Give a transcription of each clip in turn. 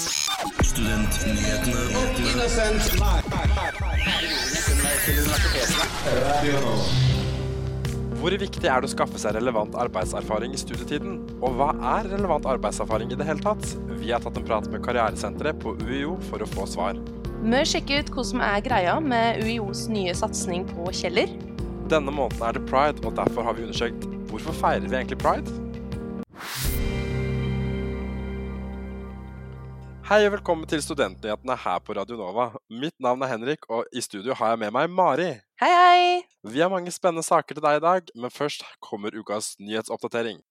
Studentnyhetene. Hvor viktig er det å skaffe seg relevant arbeidserfaring i studietiden? Og hva er relevant arbeidserfaring i det hele tatt? Vi har tatt en prat med Karrieresenteret på UiO for å få svar. Vi sjekker ut hva som er greia med UiOs nye satsing på Kjeller. Denne måneden er det pride, og derfor har vi undersøkt hvorfor feirer vi egentlig pride? Hei og velkommen til Studentnyhetene her på Radio Nova. Mitt navn er Henrik, og i studio har jeg med meg Mari. Hei, hei! Vi har mange spennende saker til deg i dag, men først kommer ukas nyhetsoppdatering.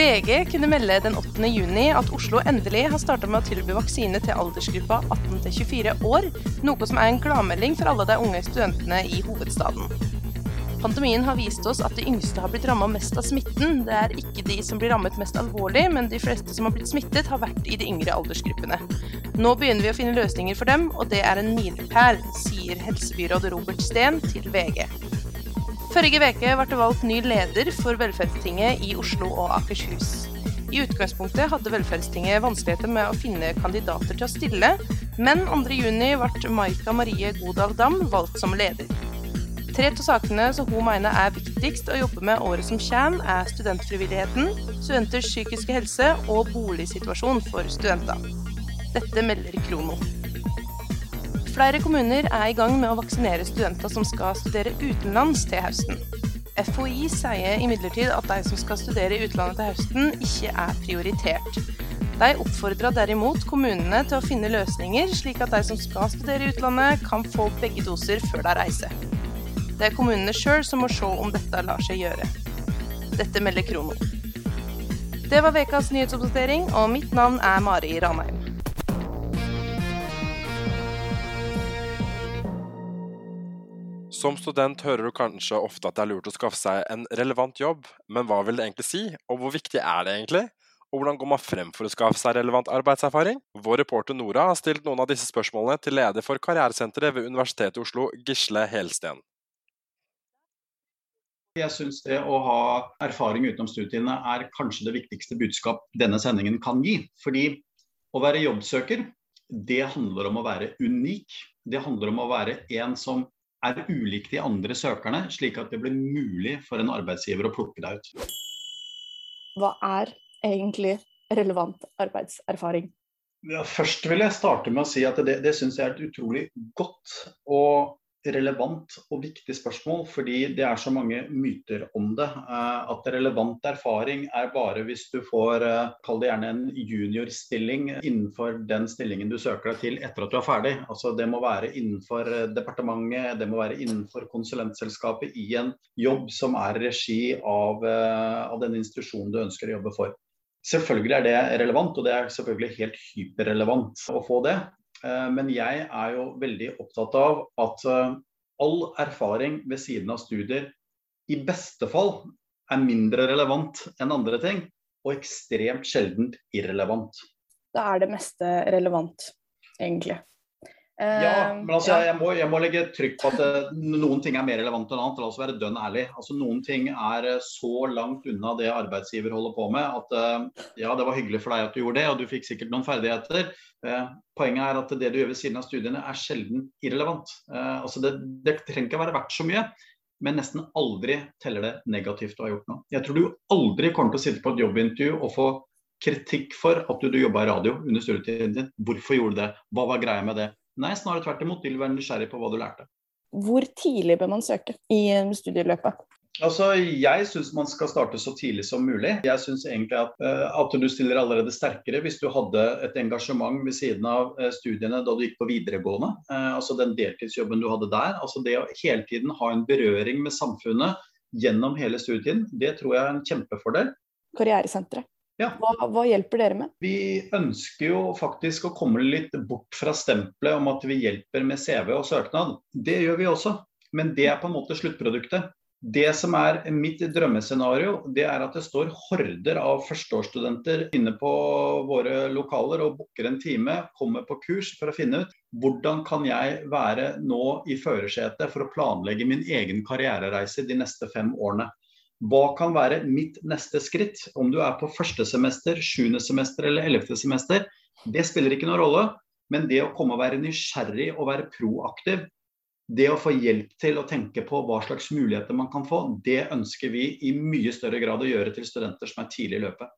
VG kunne melde den 8. juni at Oslo endelig har starta med å tilby vaksine til aldersgruppa 18 24 år, noe som er en gladmelding for alle de unge studentene i hovedstaden. Pandemien har vist oss at de yngste har blitt ramma mest av smitten. Det er ikke de som blir rammet mest alvorlig, men de fleste som har blitt smittet, har vært i de yngre aldersgruppene. Nå begynner vi å finne løsninger for dem, og det er en milepæl, sier helsebyråd Robert Steen til VG. Forrige uke ble det valgt ny leder for Velferdstinget i Oslo og Akershus. I utgangspunktet hadde Velferdstinget vanskeligheter med å finne kandidater til å stille, men 2.6 ble Maika Marie Godal Dam valgt som leder. Tre av sakene som hun mener er viktigst å jobbe med året som kommer, er studentfrivilligheten, studenters psykiske helse og boligsituasjon for studenter. Dette melder Krono. Flere kommuner er i gang med å vaksinere studenter som skal studere utenlands til høsten. FHI sier imidlertid at de som skal studere i utlandet til høsten, ikke er prioritert. De oppfordrer derimot kommunene til å finne løsninger, slik at de som skal studere i utlandet, kan få begge doser før de reiser. Det er kommunene sjøl som må se om dette lar seg gjøre. Dette melder Krono. Det var ukas nyhetsoppdatering, og mitt navn er Mari Ranheim. Som student hører du kanskje ofte at det er lurt å skaffe seg en relevant jobb, men hva vil det egentlig si, og hvor viktig er det egentlig? Og hvordan går man frem for å skaffe seg relevant arbeidserfaring? Vår reporter Nora har stilt noen av disse spørsmålene til leder for Karrieresenteret ved Universitetet i Oslo, Gisle Helsten. Jeg syns det å ha erfaring utenom studiene er kanskje det viktigste budskap denne sendingen kan gi. Fordi å være jobbsøker, det handler om å være unik. Det handler om å være en som er ulik de andre søkerne, slik at det blir mulig for en arbeidsgiver å plukke deg ut. Hva er egentlig relevant arbeidserfaring? Ja, først vil jeg starte med å si at det, det syns jeg er et utrolig godt og relevant og viktig spørsmål, fordi det er så mange myter om det. At relevant erfaring er bare hvis du får, kall det gjerne en juniorstilling innenfor den stillingen du søker deg til etter at du er ferdig. Altså Det må være innenfor departementet, det må være innenfor konsulentselskapet i en jobb som er regi av, av den institusjonen du ønsker å jobbe for. Selvfølgelig er det relevant, og det er selvfølgelig helt hyperrelevant å få det. Men jeg er jo veldig opptatt av at all erfaring ved siden av studier i beste fall er mindre relevant enn andre ting, og ekstremt sjeldent irrelevant. Da er det meste relevant, egentlig. Ja, men altså, jeg, må, jeg må legge trykk på at det, noen ting er mer relevant enn annet. La oss være dønn ærlig. Altså, noen ting er så langt unna det arbeidsgiver holder på med at ja, det var hyggelig for deg at du gjorde det, og du fikk sikkert noen ferdigheter. Poenget er at det du gjør ved siden av studiene er sjelden irrelevant. Altså, det, det trenger ikke være verdt så mye. Men nesten aldri teller det negativt å ha gjort noe. Jeg tror du aldri kommer til å sitte på et jobbintervju og få kritikk for at du, du jobba i radio under studietiden din. Hvorfor gjorde du det? Hva var greia med det? Nei, snarere tvert imot. De vil være nysgjerrig på hva du lærte. Hvor tidlig bør man søke i studieløpet? Altså, Jeg syns man skal starte så tidlig som mulig. Jeg syns egentlig at, at, du stiller allerede sterkere hvis du hadde et engasjement ved siden av studiene da du gikk på videregående. Altså Den deltidsjobben du hadde der. altså Det å hele tiden ha en berøring med samfunnet gjennom hele studien, det tror jeg er en kjempefordel. Karrieresenteret. Ja. Hva, hva, hjelper dere med? Vi ønsker jo faktisk å komme litt bort fra stempelet om at vi hjelper med CV og søknad. Det gjør vi også, men det er på en måte sluttproduktet. Det som er mitt drømmescenario, det er at det står horder av førsteårsstudenter inne på våre lokaler og booker en time, kommer på kurs for å finne ut hvordan kan jeg være nå i førersetet for å planlegge min egen karrierereise de neste fem årene. Hva kan være mitt neste skritt? Om du er på første semester, sjuende semester eller ellevte semester, det spiller ikke noen rolle. Men det å komme og være nysgjerrig og være proaktiv, det å få hjelp til å tenke på hva slags muligheter man kan få, det ønsker vi i mye større grad å gjøre til studenter som er tidlig i løpet.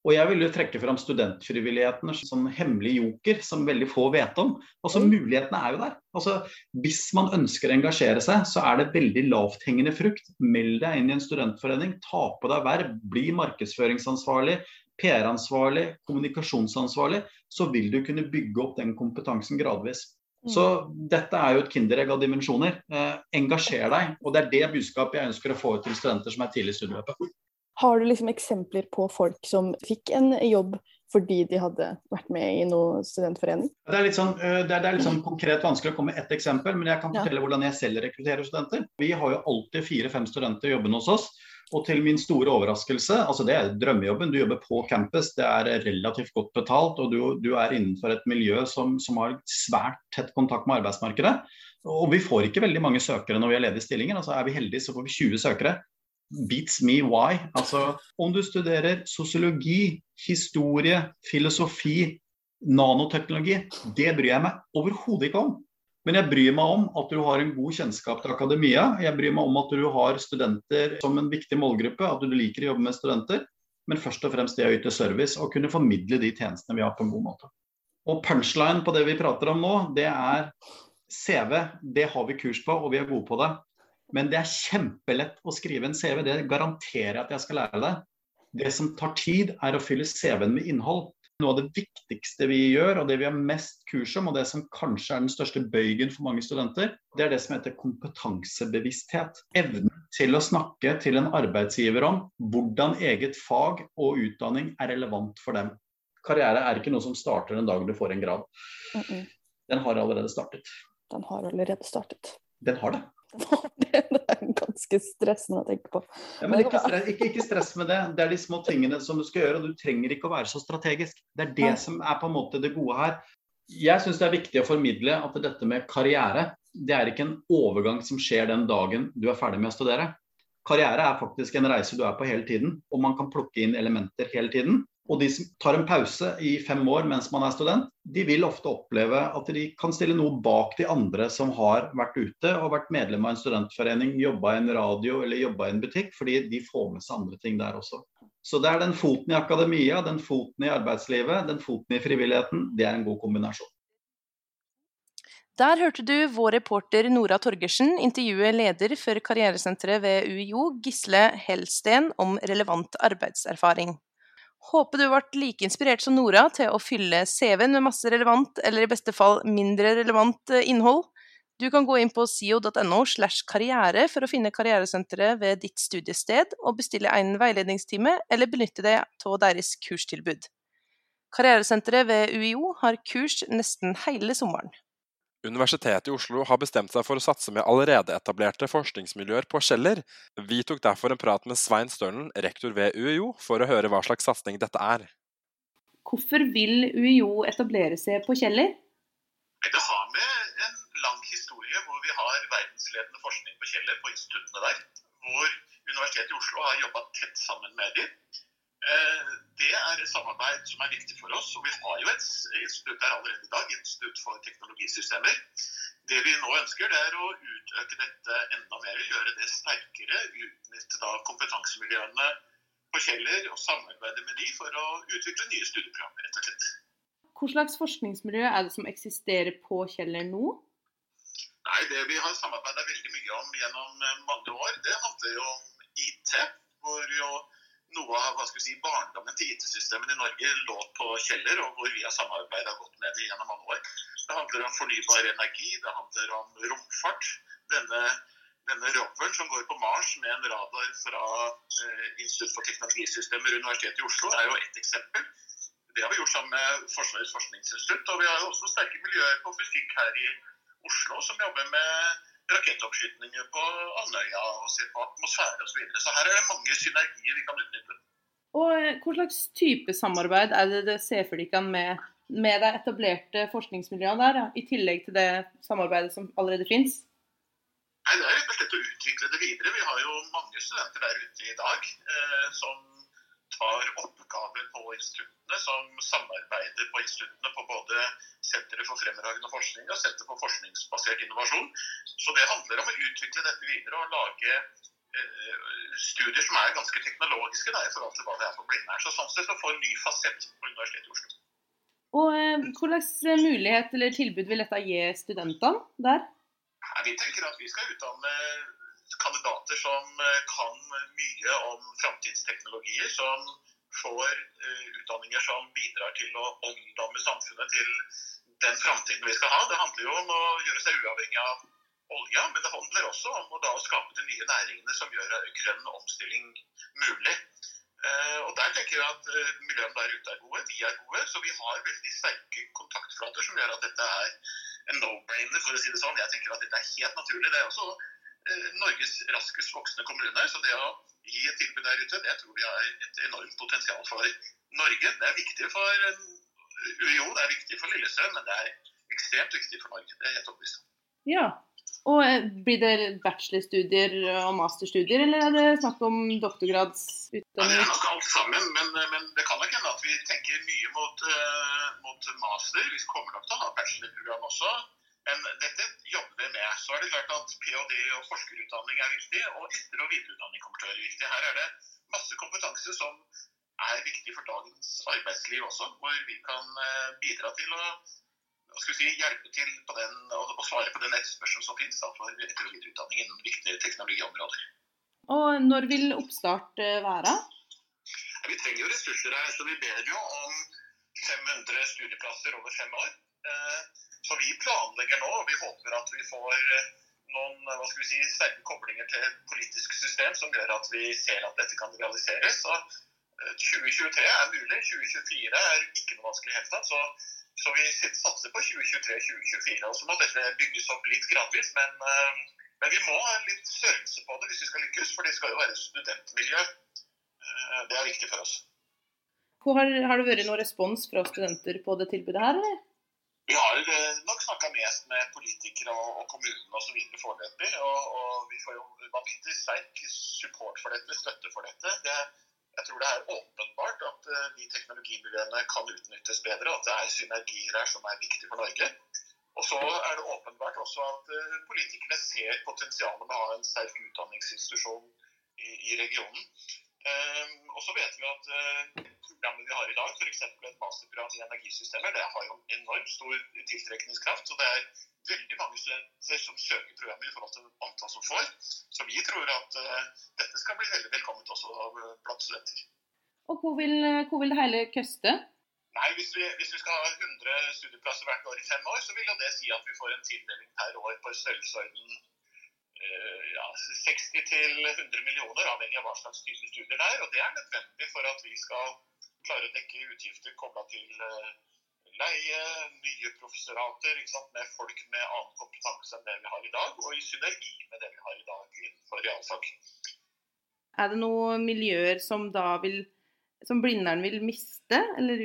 Og jeg vil jo trekke fram studentfrivilligheten som hemmelig joker, som veldig få vet om. Altså Mulighetene er jo der. Altså Hvis man ønsker å engasjere seg, så er det veldig lavthengende frukt. Meld deg inn i en studentforening, ta på deg verv, bli markedsføringsansvarlig, PR-ansvarlig, kommunikasjonsansvarlig. Så vil du kunne bygge opp den kompetansen gradvis. Mm. Så dette er jo et kinderegg av dimensjoner. Eh, engasjer deg. Og det er det budskapet jeg ønsker å få ut til studenter som er tidlig i studieløpet. Har du liksom eksempler på folk som fikk en jobb fordi de hadde vært med i noen studentforening? Det er litt sånn, eh, det er, det er litt sånn konkret vanskelig å komme med ett eksempel, men jeg kan fortelle ja. hvordan jeg selv rekrutterer studenter. Vi har jo alltid fire-fem studenter jobbende hos oss. Og til min store overraskelse, altså det er drømmejobben. Du jobber på campus, det er relativt godt betalt, og du, du er innenfor et miljø som, som, har svært tett kontakt med arbeidsmarkedet. Og vi får ikke veldig mange søkere når vi har ledige stillinger. altså Er vi heldige, så får vi 20 søkere. Beats me why. Altså, om du studerer sosiologi, historie, filosofi, nanoteknologi, det bryr jeg meg overhodet ikke om. Men jeg bryr meg om at du har en god kjennskap til akademia. Jeg bryr meg om at du har studenter som en viktig målgruppe, at du liker å jobbe med studenter. Men først og fremst det å yte service og kunne formidle de tjenestene vi har på en god måte. Og punchline på det vi prater om nå, det er CV. Det har vi kurs på, og vi er gode på det. Men det er kjempelett å skrive en CV. Det garanterer jeg at jeg skal lære deg. Det som tar tid, er å fylle CV-en med innhold. Noe av det viktigste vi gjør, og det vi har mest kurs om, og det som kanskje er den største bøygen for mange studenter, det er det som heter kompetansebevissthet. Evnen til å snakke til en arbeidsgiver om hvordan eget fag og utdanning er relevant for dem. Karriere er ikke noe som starter den dagen du får en grad. Den har allerede startet. Den har allerede startet. Den har det. det er ganske stressende å tenke på. Ja, men ikke stress, ikke, ikke stress, med det. Det er de små tingene som du skal gjøre. og Du trenger ikke å være så strategisk. Det er det som er på en måte det gode her. Jeg syns det er viktig å formidle at dette med karriere, det er ikke en overgang som skjer den dagen du er ferdig med å studere. Karriere er faktisk en reise du er på hele tiden, og man kan plukke inn elementer hele tiden. Og de som tar en pause i fem år mens man er student, de vil ofte oppleve at de kan stille noe bak de andre som har vært ute og vært medlem av en studentforening, jobba i en radio eller jobba i en butikk, fordi de får med seg andre ting der også. Så det er den foten i akademia, den foten i arbeidslivet, den foten i frivilligheten. Det er en god kombinasjon. Der hørte du vår reporter Nora Torgersen intervjue leder for karrieresenteret ved UiO, Gisle Helsten, om relevant arbeidserfaring. Håper du ble like inspirert som Nora til å fylle CV-en med masse relevant, eller i beste fall mindre relevant eh, innhold. Du kan gå inn på sio.no slash karriere for å finne karrieresenteret ved ditt studiested og bestille en veiledningstime, eller benytte deg av deres kurstilbud. Karrieresenteret ved UiO har kurs nesten hele sommeren. Universitetet i Oslo har bestemt seg for å satse med allerede etablerte forskningsmiljøer på Kjeller. Vi tok derfor en prat med Svein Stølen, rektor ved UiO, for å høre hva slags satsing dette er. Hvorfor vil UiO etablere seg på Kjeller? Det har med en lang historie hvor vi har verdensledende forskning på Kjeller, på instituttene der. Hvor Universitetet i Oslo har jobba tett sammen med dem. Eh, det er et samarbeid som er viktig for oss. og Vi har jo et institutt der allerede i dag, Institutt for teknologisystemer. Det vi nå ønsker, det er å utøke dette enda mer, gjøre det sterkere. Utnytte da kompetansemiljøene på Kjeller og samarbeide med de for å utvikle nye studieprogrammer, rett og slett. Hva slags forskningsmiljø er det som eksisterer på Kjeller nå? Nei, Det vi har samarbeida veldig mye om gjennom mange år, det handler jo om IT. hvor jo noe av hva skal vi si, barndommen til IT-systemene i Norge lå på Kjeller, og hvor vi har samarbeida godt med det gjennom mange år. Det handler om fornybar energi, det handler om romfart. Denne, denne roveren som går på Mars med en radar fra eh, Institutt for teknologisystemer Universitetet i Oslo, er jo ett eksempel. Det har vi gjort sammen med Forsvarets forskningsinstitutt. Og vi har jo også sterke miljøer på fysikk her i Oslo som jobber med rakettoppskytninger på Andøya og se på atmosfære osv. Så, videre. så her er det mange synergier vi kan utnytte. Og eh, Hva slags type samarbeid er det dere ser for dere med, med de etablerte forskningsmiljøene der, i tillegg til det samarbeidet som allerede finnes? Nei, Det er rett og slett å utvikle det videre. Vi har jo mange studenter der ute i dag eh, som tar oppgaver på instituttene, som samarbeider på instituttene på både Senteret for fremragende forskning og Senter for forskningsbasert innovasjon. Så det handler om å utvikle dette videre og lage eh, studier som er ganske teknologiske da, i forhold til hva det er for her. Så sånn sett å få en ny fasett på Universitetet i Oslo. Og eh, Hvilken mulighet eller tilbud vil dette gi studentene der? Vi tenker at vi skal utdanne kandidater som eh, kan mye om framtidsteknologier, som får uh, utdanninger som bidrar til å omdanne samfunnet til den framtiden vi skal ha. Det handler jo om å gjøre seg uavhengig av olja, men det handler også om å, da, skape de nye næringene som gjør grønn omstilling mulig. Uh, og Der tenker jeg at miljøene der ute er gode, vi er gode. Så vi har veldig sterke kontaktflater som gjør at dette er en no-brainer, for å si det sånn. Jeg tenker at dette er helt naturlig. Det er også Eh, Norges raskest voksende kommune. Så det å gi et tilbud der ute, det tror vi har et enormt potensial for Norge. Det er viktig for UiO, det er viktig for Lillesø, men det er ekstremt viktig for Norge. Det er helt overbevist Ja. Og eh, Blir det bachelorstudier og masterstudier, eller er det snakk om doktorgradsutdanning? Ja, det er nok alt sammen, men, men, det kan nok hende at vi tenker mye mot, mot master. Vi kommer nok til å ha bachelorprogram også. Men dette jobber vi med. Så er det klart at ph.d. og forskerutdanning er viktig, og etter- og videreutdanning kommer til å være viktig. Her er det masse kompetanse som er viktig for dagens arbeidsliv også, hvor vi kan eh, bidra til å si, hjelpe til på den, og svare på den etterspørselen som finnes da, for etter- og videreutdanning innen viktige teknologiområder. Og når vil oppstart eh, være? Vi trenger jo ressurser her, så vi ber jo om 500 studieplasser over fem år. Eh, så vi planlegger nå, og vi håper at vi får eh, noen hva skal vi si, sterke koblinger til et politisk system som gjør at vi ser at dette kan realiseres. Så 2023 eh, er mulig, 2024 er ikke noe vanskelig i hele tatt. Så, så, vi satser på 2023-2024. Og så må dette bygges opp litt gradvis. Men, eh, men, vi må ha litt størrelse på det hvis vi skal lykkes, for det skal jo være studentmiljø. Det er viktig for oss. Har, har det vært noen respons fra studenter på det tilbudet her, eller? Vi har eh, nok snakka mest med politikere og, og kommunen osv. foreløpig. Og, og vi får jo vanvittig sterk support for dette, støtte for dette. Det, jeg tror det er åpenbart at uh, de teknologimiljøene kan utnyttes bedre. At det er synergier her som er viktig for Norge. Og så er det åpenbart også at uh, politikerne ser potensialet med å ha en sterk utdanningsinstitusjon i, i regionen. Um, og så vet vi at uh, programmet vi har i dag, f.eks. et masterprogram i energisystemer, det har jo enormt stor tiltrekningskraft. Så det er veldig mange studenter som søker programmet i forhold til antall som får. Så vi tror at uh, dette skal bli veldig velkomment også blant studenter. Og hvor vil, hvor vil det hele koste? Nei, hvis vi, hvis vi, skal ha 100 studieplasser hvert år i fem år, så vil jo det si at vi får en tildeling per år på størrelsesorden Eh, ja, 60-100 millioner, avhengig av hva slags type studier det er. Og det er nødvendig for at vi skal klare å dekke utgifter kobla til eh, leie, nye professorater med folk med annen kompetanse enn det vi har i dag, og i synergi med det vi har i dag innenfor realfag. Er det noen miljøer som da vil som Blindern vil miste, eller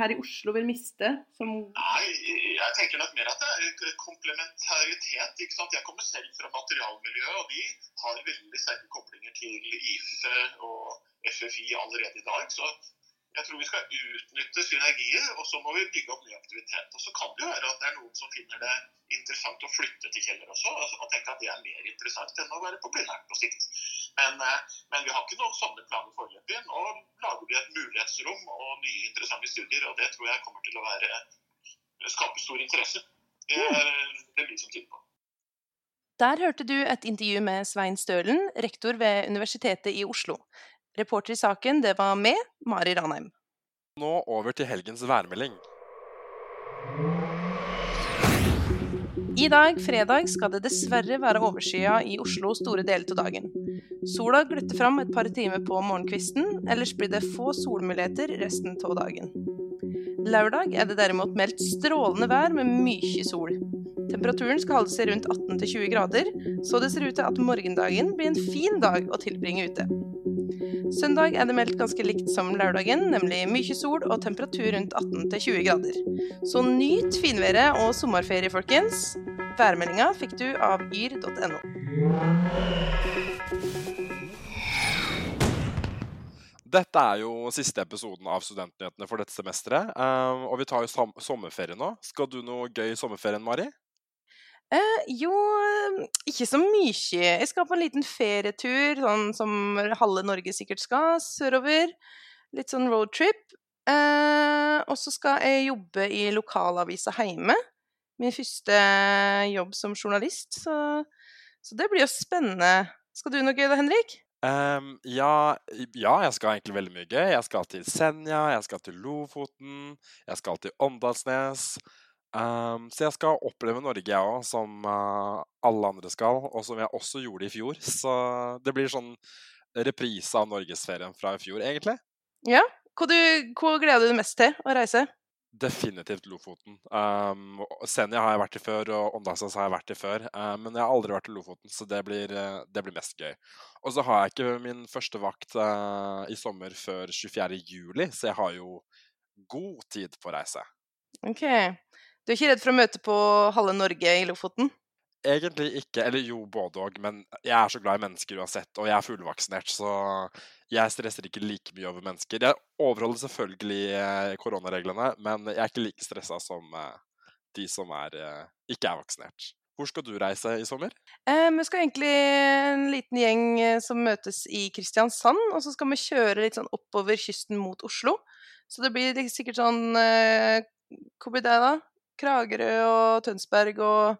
her i Oslo vil miste? Som jeg tenker nok mer at det er komplementaritet. ikke sant? Jeg kommer selv fra materialmiljøet, og de har veldig sterke koblinger til IFE og FFI allerede i dag. Så jeg tror vi skal utnytte synergier, og så må vi bygge opp ny aktivitet. Og så kan det jo være at det er noen som finner det interessant å flytte til Kjeller også, og tenke at det er mer interessant enn å være på Blindern på sikt. Men, eh, men, vi har ikke noen sånne planer foreløpig. Nå lager vi et mulighetsrom og nye interessante studier, og det tror jeg kommer til å være, skape stor interesse. Det det vi som tyder på. Der hørte du et intervju med Svein Stølen, rektor ved Universitetet i Oslo. Reporter i saken, det var med Mari Ranheim. Nå over til helgens værmelding. I dag, fredag, skal det dessverre være overskya i Oslo store deler av dagen. Sola glutter fram et par timer på morgenkvisten, ellers blir det få solmuligheter resten av dagen. Lørdag er det derimot meldt strålende vær med mye sol. Temperaturen skal holde seg rundt 18-20 grader, så det ser ut til at morgendagen blir en fin dag å tilbringe ute. Søndag er det meldt ganske likt som lørdagen, nemlig mye sol og temperatur rundt 18-20 grader. Så nyt finværet og sommerferie, folkens. Værmeldinga fikk du av yr.no. Dette er jo siste episoden av Studentnyhetene for dette semesteret. Um, og vi tar jo sommerferie nå. Skal du noe gøy i sommerferien, Mari? Eh, jo, ikke så mye. Jeg skal på en liten ferietur, sånn som halve Norge sikkert skal, sørover. Litt sånn roadtrip. Eh, og så skal jeg jobbe i lokalavisa hjemme. Min første jobb som journalist, så, så det blir jo spennende. Skal du noe gøy da, Henrik? Um, ja, ja, jeg skal egentlig veldig mye gøy. Jeg skal til Senja, jeg skal til Lofoten, jeg skal til Åndalsnes. Um, så jeg skal oppleve Norge, jeg òg, som uh, alle andre skal, og som jeg også gjorde i fjor. Så det blir sånn reprise av norgesferien fra i fjor, egentlig. Ja. Hva, du, hva gleder du deg mest til å reise? Definitivt Lofoten. Um, Senja har jeg vært i før, og Åndalsnes har jeg vært i før. Um, men jeg har aldri vært i Lofoten, så det blir, uh, det blir mest gøy. Og så har jeg ikke min første vakt uh, i sommer før 24. juli, så jeg har jo god tid på å reise. Ok. Du er ikke redd for å møte på halve Norge i Lofoten? Egentlig ikke. Eller jo, både òg. Men jeg er så glad i mennesker uansett, og jeg er fullvaksinert, så jeg stresser ikke like mye over mennesker. Jeg overholder selvfølgelig eh, koronareglene, men jeg er ikke like stressa som eh, de som er, eh, ikke er vaksinert. Hvor skal du reise i sommer? Eh, vi skal egentlig en liten gjeng som møtes i Kristiansand. Og så skal vi kjøre litt sånn oppover kysten mot Oslo. Så det blir sikkert sånn eh, Hvor blir det, da? Kragerø og Tønsberg og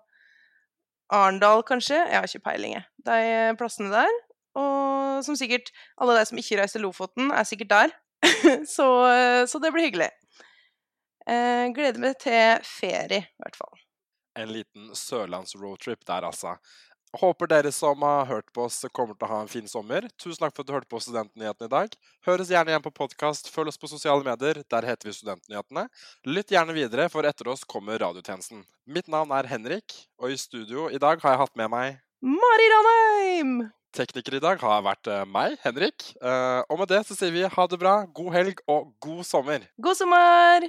Arendal, kanskje. Jeg har ikke peiling, jeg. De plassene der. Og som sikkert alle de som ikke reiser Lofoten, er sikkert der. så, så, det blir hyggelig. Eh, gleder meg til ferie, i hvert fall. En liten sørlands-roadtrip der, altså. Håper dere som har hørt på oss, kommer til å ha en fin sommer. Tusen takk for at du hørte på Studentnyhetene i dag. Høres gjerne igjen på podkast. Følg oss på sosiale medier. Der heter vi Studentnyhetene. Lytt gjerne videre, for etter oss kommer radiotjenesten. Mitt navn er Henrik, og i studio i dag har jeg hatt med meg Mari Ranheim! Tekniker i dag har vært uh, meg, Henrik. Uh, og med det så sier vi ha det bra, god helg og god sommer. God sommer!